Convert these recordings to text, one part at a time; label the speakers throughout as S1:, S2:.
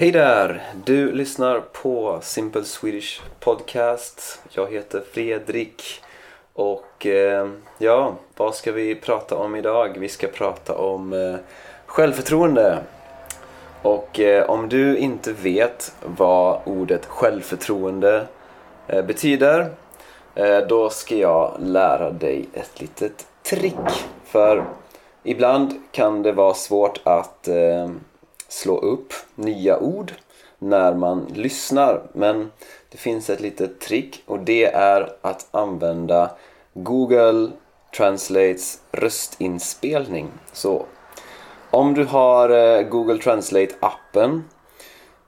S1: Hej där! Du lyssnar på Simple Swedish Podcast. Jag heter Fredrik. Och eh, ja, vad ska vi prata om idag? Vi ska prata om eh, självförtroende. Och eh, om du inte vet vad ordet självförtroende eh, betyder eh, då ska jag lära dig ett litet trick. För ibland kan det vara svårt att eh, slå upp nya ord när man lyssnar. Men det finns ett litet trick och det är att använda Google Translates röstinspelning. Så om du har eh, Google Translate appen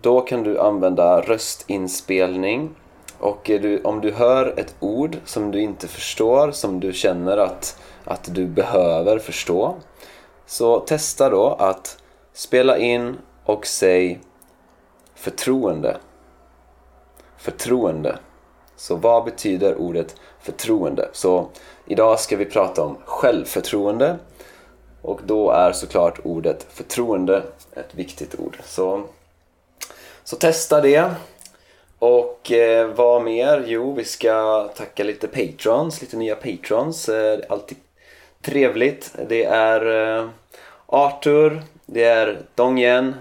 S1: då kan du använda röstinspelning och du, om du hör ett ord som du inte förstår, som du känner att, att du behöver förstå så testa då att spela in och säg förtroende. Förtroende. Så vad betyder ordet förtroende? Så idag ska vi prata om självförtroende och då är såklart ordet förtroende ett viktigt ord. Så, så testa det. Och eh, vad mer? Jo, vi ska tacka lite patrons, lite nya patrons. Eh, alltid trevligt. Det är eh, Arthur, det är Dongyen,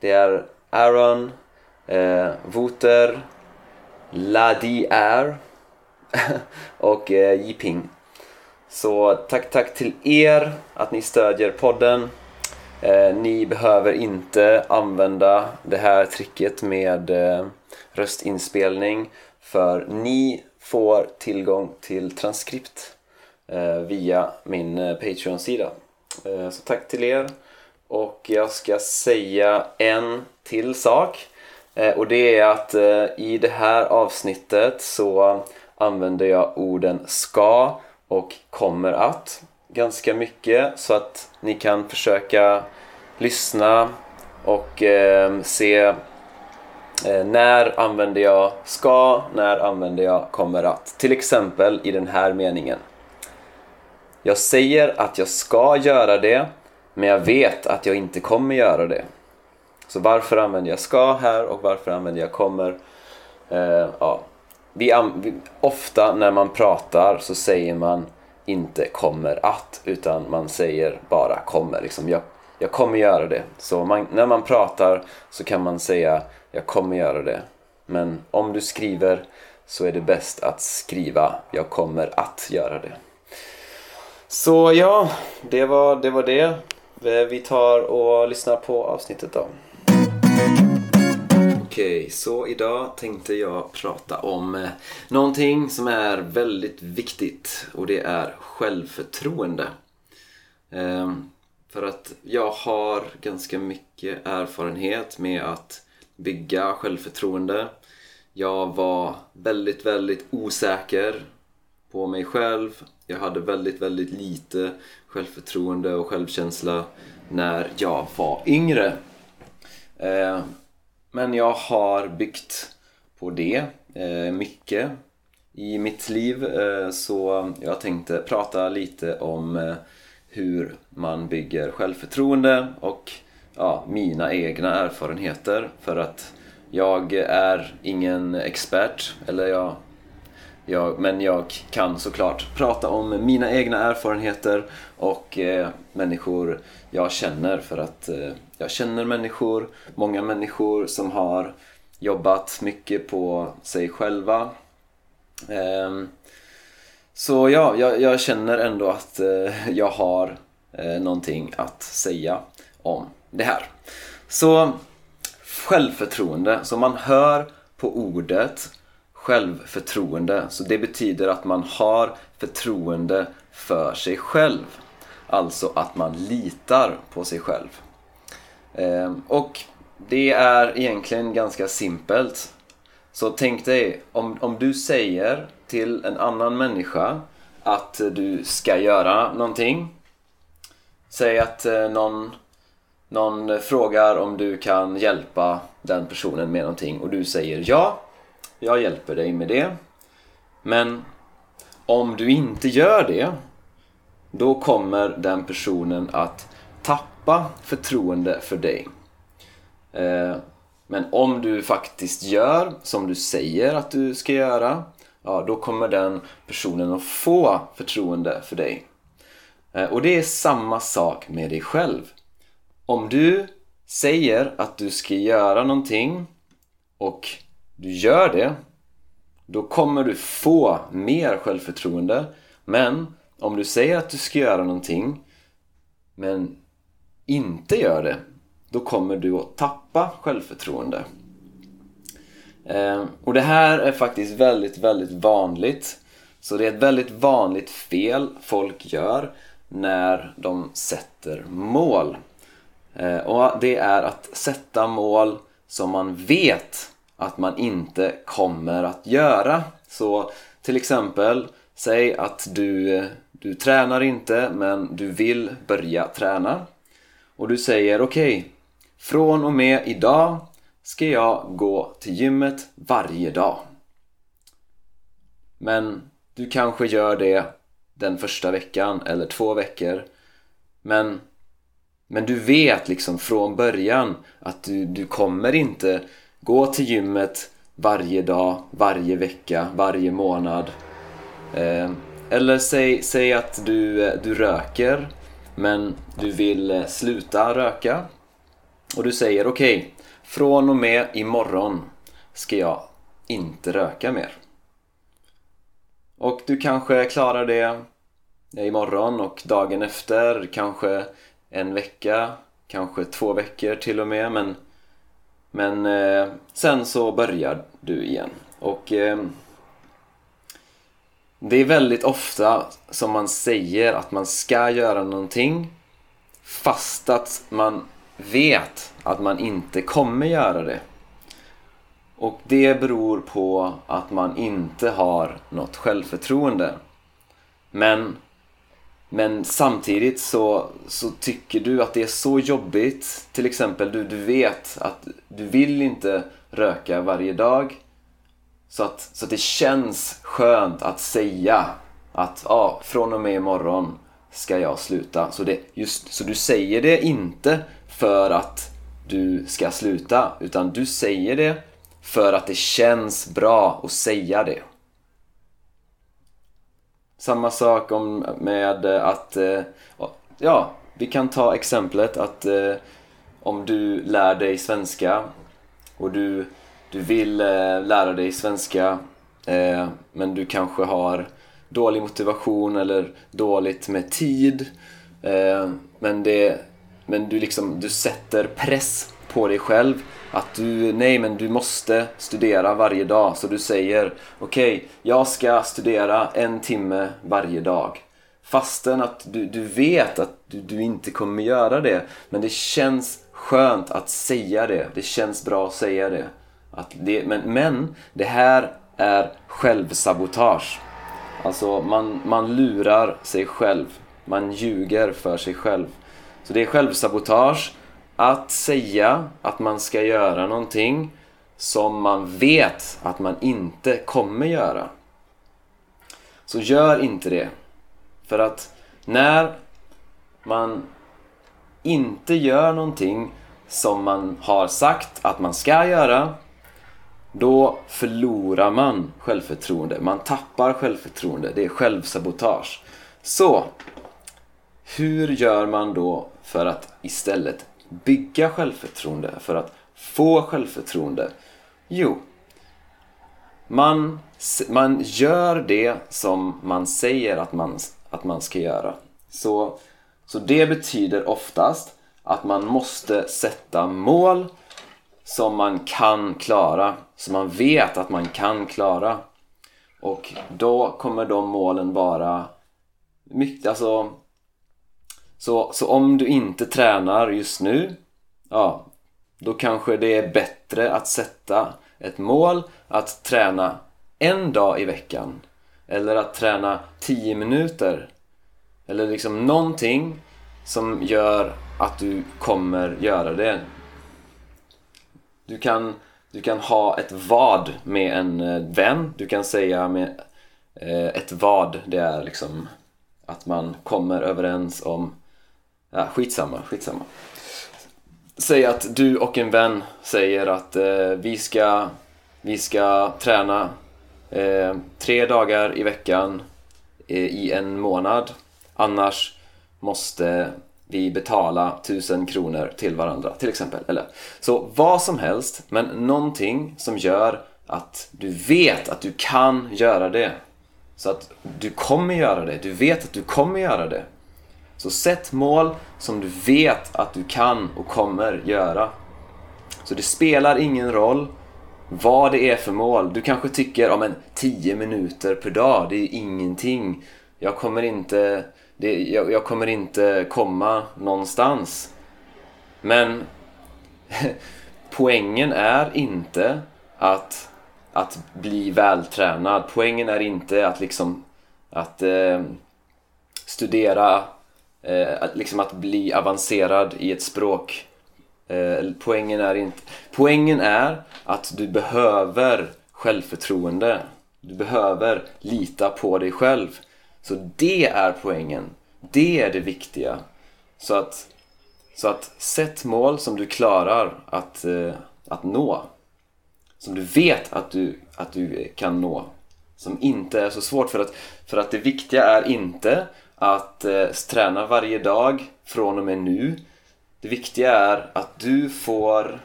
S1: det är Aaron, eh, Wouter, Ladi Air och eh, Yiping. Så tack, tack till er att ni stödjer podden. Eh, ni behöver inte använda det här tricket med eh, röstinspelning för ni får tillgång till transkript eh, via min eh, Patreon-sida. Eh, så tack till er. Och jag ska säga en till sak. Eh, och det är att eh, i det här avsnittet så använder jag orden ska och kommer att ganska mycket så att ni kan försöka lyssna och eh, se eh, när använder jag ska, när använder jag kommer att. Till exempel i den här meningen. Jag säger att jag ska göra det men jag vet att jag inte kommer göra det. Så varför använder jag ska här och varför använder jag kommer? Eh, ja. vi, vi, ofta när man pratar så säger man inte kommer att utan man säger bara kommer. Liksom, jag, jag kommer göra det. Så man, när man pratar så kan man säga jag kommer göra det. Men om du skriver så är det bäst att skriva jag kommer att göra det. Så ja, det var det. Var det. Eh, vi tar och lyssnar på avsnittet då. Okej, så idag tänkte jag prata om eh, någonting som är väldigt viktigt och det är självförtroende. Ehm, för att jag har ganska mycket erfarenhet med att bygga självförtroende. Jag var väldigt, väldigt osäker på mig själv. Jag hade väldigt, väldigt lite självförtroende och självkänsla när jag var yngre. Eh, men jag har byggt på det eh, mycket i mitt liv eh, så jag tänkte prata lite om eh, hur man bygger självförtroende och ja, mina egna erfarenheter för att jag är ingen expert eller jag, jag, men jag kan såklart prata om mina egna erfarenheter och eh, människor jag känner för att eh, jag känner människor, många människor som har jobbat mycket på sig själva. Eh, så ja, jag, jag, känner ändå att eh, jag har eh, någonting att säga om det här. Så självförtroende, så man hör på ordet självförtroende. Så det betyder att man har förtroende för sig själv. Alltså att man litar på sig själv. Ehm, och det är egentligen ganska simpelt. Så tänk dig, om, om du säger till en annan människa att du ska göra någonting. Säg att eh, någon, någon frågar om du kan hjälpa den personen med någonting och du säger ja, jag hjälper dig med det. Men om du inte gör det då kommer den personen att tappa förtroende för dig. Eh, men om du faktiskt gör som du säger att du ska göra, ja då kommer den personen att få förtroende för dig. Eh, och det är samma sak med dig själv. Om du säger att du ska göra någonting och du gör det, då kommer du få mer självförtroende. Men om du säger att du ska göra någonting men inte gör det, då kommer du att tappa självförtroende. Eh, och det här är faktiskt väldigt, väldigt vanligt. Så det är ett väldigt vanligt fel folk gör när de sätter mål. Eh, och det är att sätta mål som man vet att man inte kommer att göra. Så till exempel, säg att du, du tränar inte men du vill börja träna. Och du säger okej, okay, från och med idag ska jag gå till gymmet varje dag. Men du kanske gör det den första veckan eller två veckor. Men, men du vet liksom från början att du, du kommer inte gå till gymmet varje dag, varje vecka, varje månad. Eh, eller säg, säg att du, du röker men du vill eh, sluta röka. Och du säger okej, okay, från och med imorgon ska jag inte röka mer. Och du kanske klarar det eh, imorgon och dagen efter, kanske en vecka, kanske två veckor till och med men, men eh, sen så börjar du igen och eh, det är väldigt ofta som man säger att man ska göra någonting fast att man vet att man inte kommer göra det. Och det beror på att man inte har något självförtroende. Men, men samtidigt så, så tycker du att det är så jobbigt. Till exempel, du, du vet att du vill inte röka varje dag. Så att, så att det känns skönt att säga att ja, från och med imorgon ska jag sluta. Så, det, just, så du säger det inte för att du ska sluta, utan du säger det för att det känns bra att säga det. Samma sak om, med eh, att, eh, ja, vi kan ta exemplet att eh, om du lär dig svenska och du, du vill eh, lära dig svenska eh, men du kanske har dålig motivation eller dåligt med tid eh, men, det, men du, liksom, du sätter press på dig själv att du, nej men du måste studera varje dag. Så du säger, okej, okay, jag ska studera en timme varje dag. Fastän att du, du vet att du, du inte kommer göra det. Men det känns skönt att säga det. Det känns bra att säga det. Att det men, men det här är självsabotage. Alltså man, man lurar sig själv. Man ljuger för sig själv. Så det är självsabotage att säga att man ska göra någonting som man vet att man inte kommer göra. Så gör inte det. För att när man inte gör någonting som man har sagt att man ska göra då förlorar man självförtroende. Man tappar självförtroende. Det är självsabotage. Så, hur gör man då för att istället bygga självförtroende, för att få självförtroende? Jo, man, man gör det som man säger att man, att man ska göra. Så, så det betyder oftast att man måste sätta mål som man kan klara, som man vet att man kan klara. Och då kommer de målen vara mycket, alltså så, så om du inte tränar just nu, ja, då kanske det är bättre att sätta ett mål att träna en dag i veckan. Eller att träna 10 minuter. Eller liksom någonting som gör att du kommer göra det. Du kan, du kan ha ett vad med en eh, vän. Du kan säga med eh, ett vad, det är liksom att man kommer överens om Ja, skitsamma, skitsamma. säg att du och en vän säger att eh, vi, ska, vi ska träna eh, tre dagar i veckan eh, i en månad. Annars måste vi betala tusen kronor till varandra till exempel. Eller, så vad som helst, men någonting som gör att du vet att du kan göra det. Så att du kommer göra det. Du vet att du kommer göra det. Så sätt mål som du vet att du kan och kommer göra. Så det spelar ingen roll vad det är för mål. Du kanske tycker om en 10 minuter per dag, det är ingenting. Jag kommer inte, det, jag, jag kommer inte komma någonstans. Men poängen är inte att, att bli vältränad. Poängen är inte att liksom att eh, studera Eh, att, liksom att bli avancerad i ett språk. Eh, poängen, är inte, poängen är att du behöver självförtroende. Du behöver lita på dig själv. Så det är poängen. Det är det viktiga. Så att, så att sätt mål som du klarar att, eh, att nå. Som du vet att du, att du kan nå. Som inte är så svårt för att, för att det viktiga är inte att eh, träna varje dag från och med nu. Det viktiga är att du får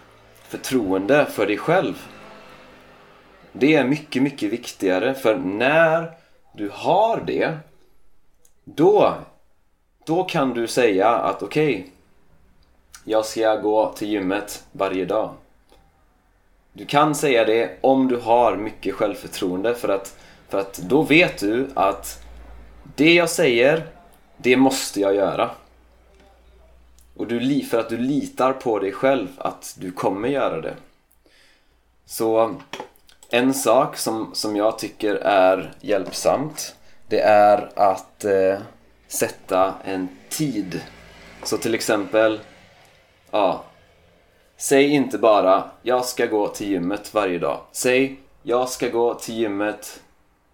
S1: förtroende för dig själv. Det är mycket, mycket viktigare för när du har det då, då kan du säga att okej okay, jag ska gå till gymmet varje dag. Du kan säga det om du har mycket självförtroende för att, för att då vet du att det jag säger, det måste jag göra. Och du, för att du litar på dig själv att du kommer göra det. Så en sak som, som jag tycker är hjälpsamt det är att eh, sätta en tid. Så till exempel, ja, säg inte bara jag ska gå till gymmet varje dag. Säg jag ska gå till gymmet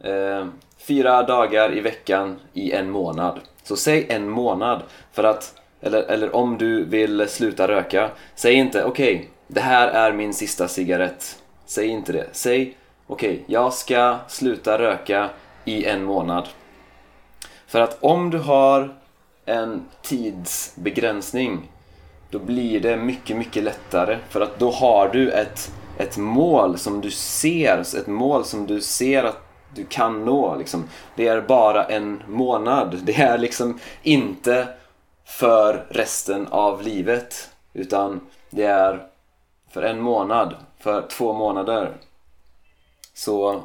S1: eh, fyra dagar i veckan i en månad. Så säg en månad för att, eller, eller om du vill sluta röka, säg inte okej, okay, det här är min sista cigarett. Säg inte det. Säg okej, okay, jag ska sluta röka i en månad. För att om du har en tidsbegränsning då blir det mycket, mycket lättare. För att då har du ett, ett mål som du ser, ett mål som du ser att du kan nå. Liksom. Det är bara en månad. Det är liksom inte för resten av livet. Utan det är för en månad, för två månader. Så,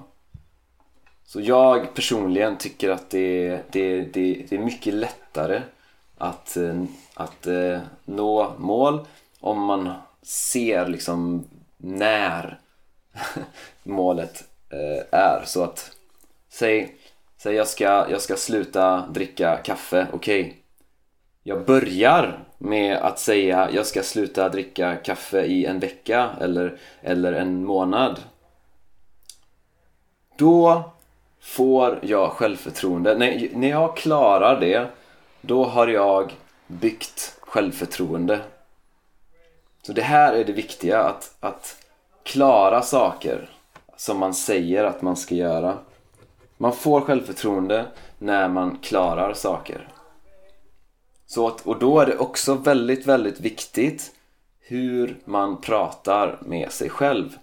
S1: så jag personligen tycker att det, det, det, det är mycket lättare att, eh, att eh, nå mål om man ser liksom när målet Eh, är. Så att säg, säg jag, ska, jag ska sluta dricka kaffe, okej. Okay. Jag börjar med att säga jag ska sluta dricka kaffe i en vecka eller, eller en månad. Då får jag självförtroende. När, när jag klarar det, då har jag byggt självförtroende. Så det här är det viktiga, att, att klara saker som man säger att man ska göra. Man får självförtroende när man klarar saker. Så att, och då är det också väldigt, väldigt viktigt hur man pratar med sig själv.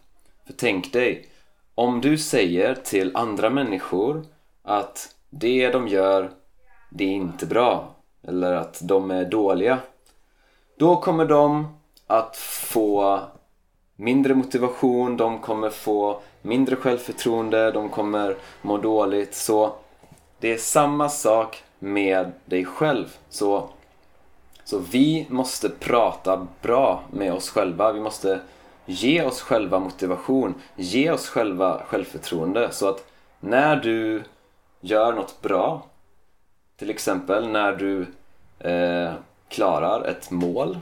S1: För tänk dig, om du säger till andra människor att det de gör, det är inte bra. Eller att de är dåliga. Då kommer de att få mindre motivation, de kommer få mindre självförtroende, de kommer må dåligt. Så det är samma sak med dig själv. Så, så vi måste prata bra med oss själva. Vi måste ge oss själva motivation, ge oss själva självförtroende. Så att när du gör något bra, till exempel när du eh, klarar ett mål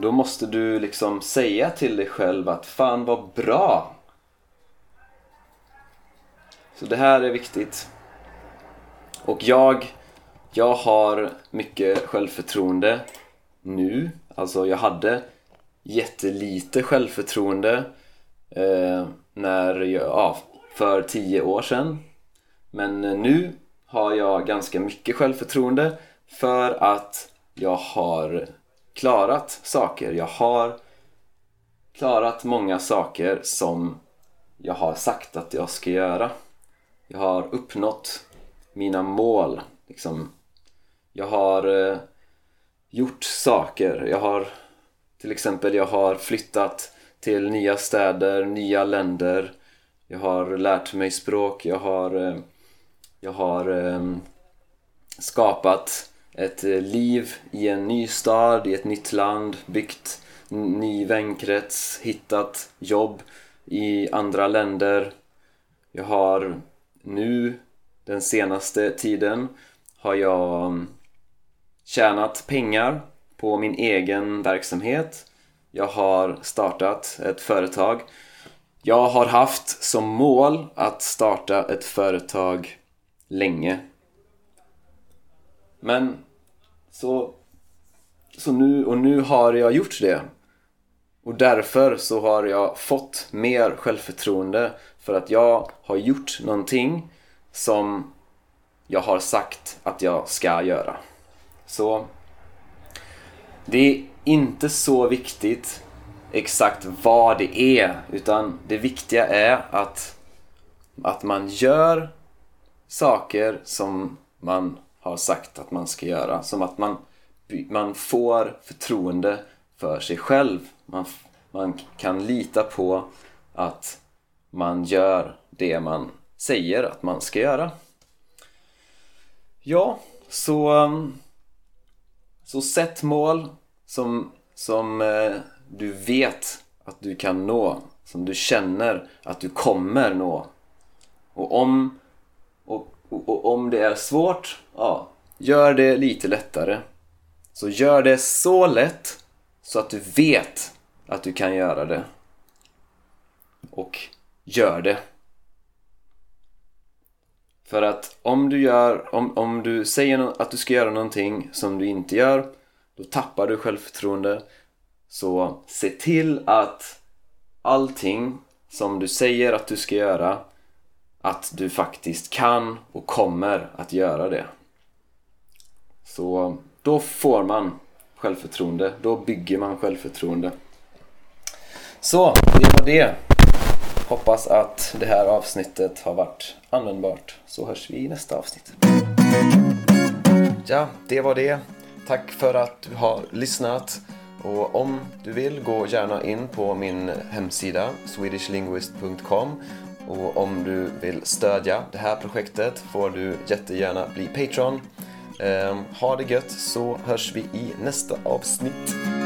S1: då måste du liksom säga till dig själv att fan vad bra! Så det här är viktigt. Och jag, jag har mycket självförtroende nu. Alltså jag hade jättelite självförtroende eh, när jag, ja, för tio år sedan. Men eh, nu har jag ganska mycket självförtroende för att jag har klarat saker. Jag har klarat många saker som jag har sagt att jag ska göra. Jag har uppnått mina mål. Liksom. Jag har eh, gjort saker. Jag har till exempel jag har flyttat till nya städer, nya länder. Jag har lärt mig språk. Jag har, eh, jag har eh, skapat ett eh, liv i en ny stad, i ett nytt land, byggt ny vänkrets, hittat jobb i andra länder. Jag har nu, den senaste tiden, har jag mm, tjänat pengar på min egen verksamhet. Jag har startat ett företag. Jag har haft som mål att starta ett företag länge. Men så, så nu, och nu har jag gjort det. Och därför så har jag fått mer självförtroende för att jag har gjort någonting som jag har sagt att jag ska göra. Så det är inte så viktigt exakt vad det är utan det viktiga är att, att man gör saker som man har sagt att man ska göra. Som att man, man får förtroende för sig själv. Man, man kan lita på att man gör det man säger att man ska göra. Ja, så, um, så sätt mål som, som eh, du vet att du kan nå. Som du känner att du kommer nå. Och om, och, och, och om det är svårt, ja, gör det lite lättare. Så gör det så lätt så att du vet att du kan göra det. Och gör det. För att om du gör, om, om du säger att du ska göra någonting som du inte gör då tappar du självförtroende. Så se till att allting som du säger att du ska göra att du faktiskt kan och kommer att göra det. Så då får man självförtroende, då bygger man självförtroende. Så, det var det. Hoppas att det här avsnittet har varit användbart. Så hörs vi i nästa avsnitt. Ja, det var det. Tack för att du har lyssnat. Och om du vill, gå gärna in på min hemsida swedishlinguist.com och om du vill stödja det här projektet får du jättegärna bli Patreon. Ehm, ha det gött så hörs vi i nästa avsnitt.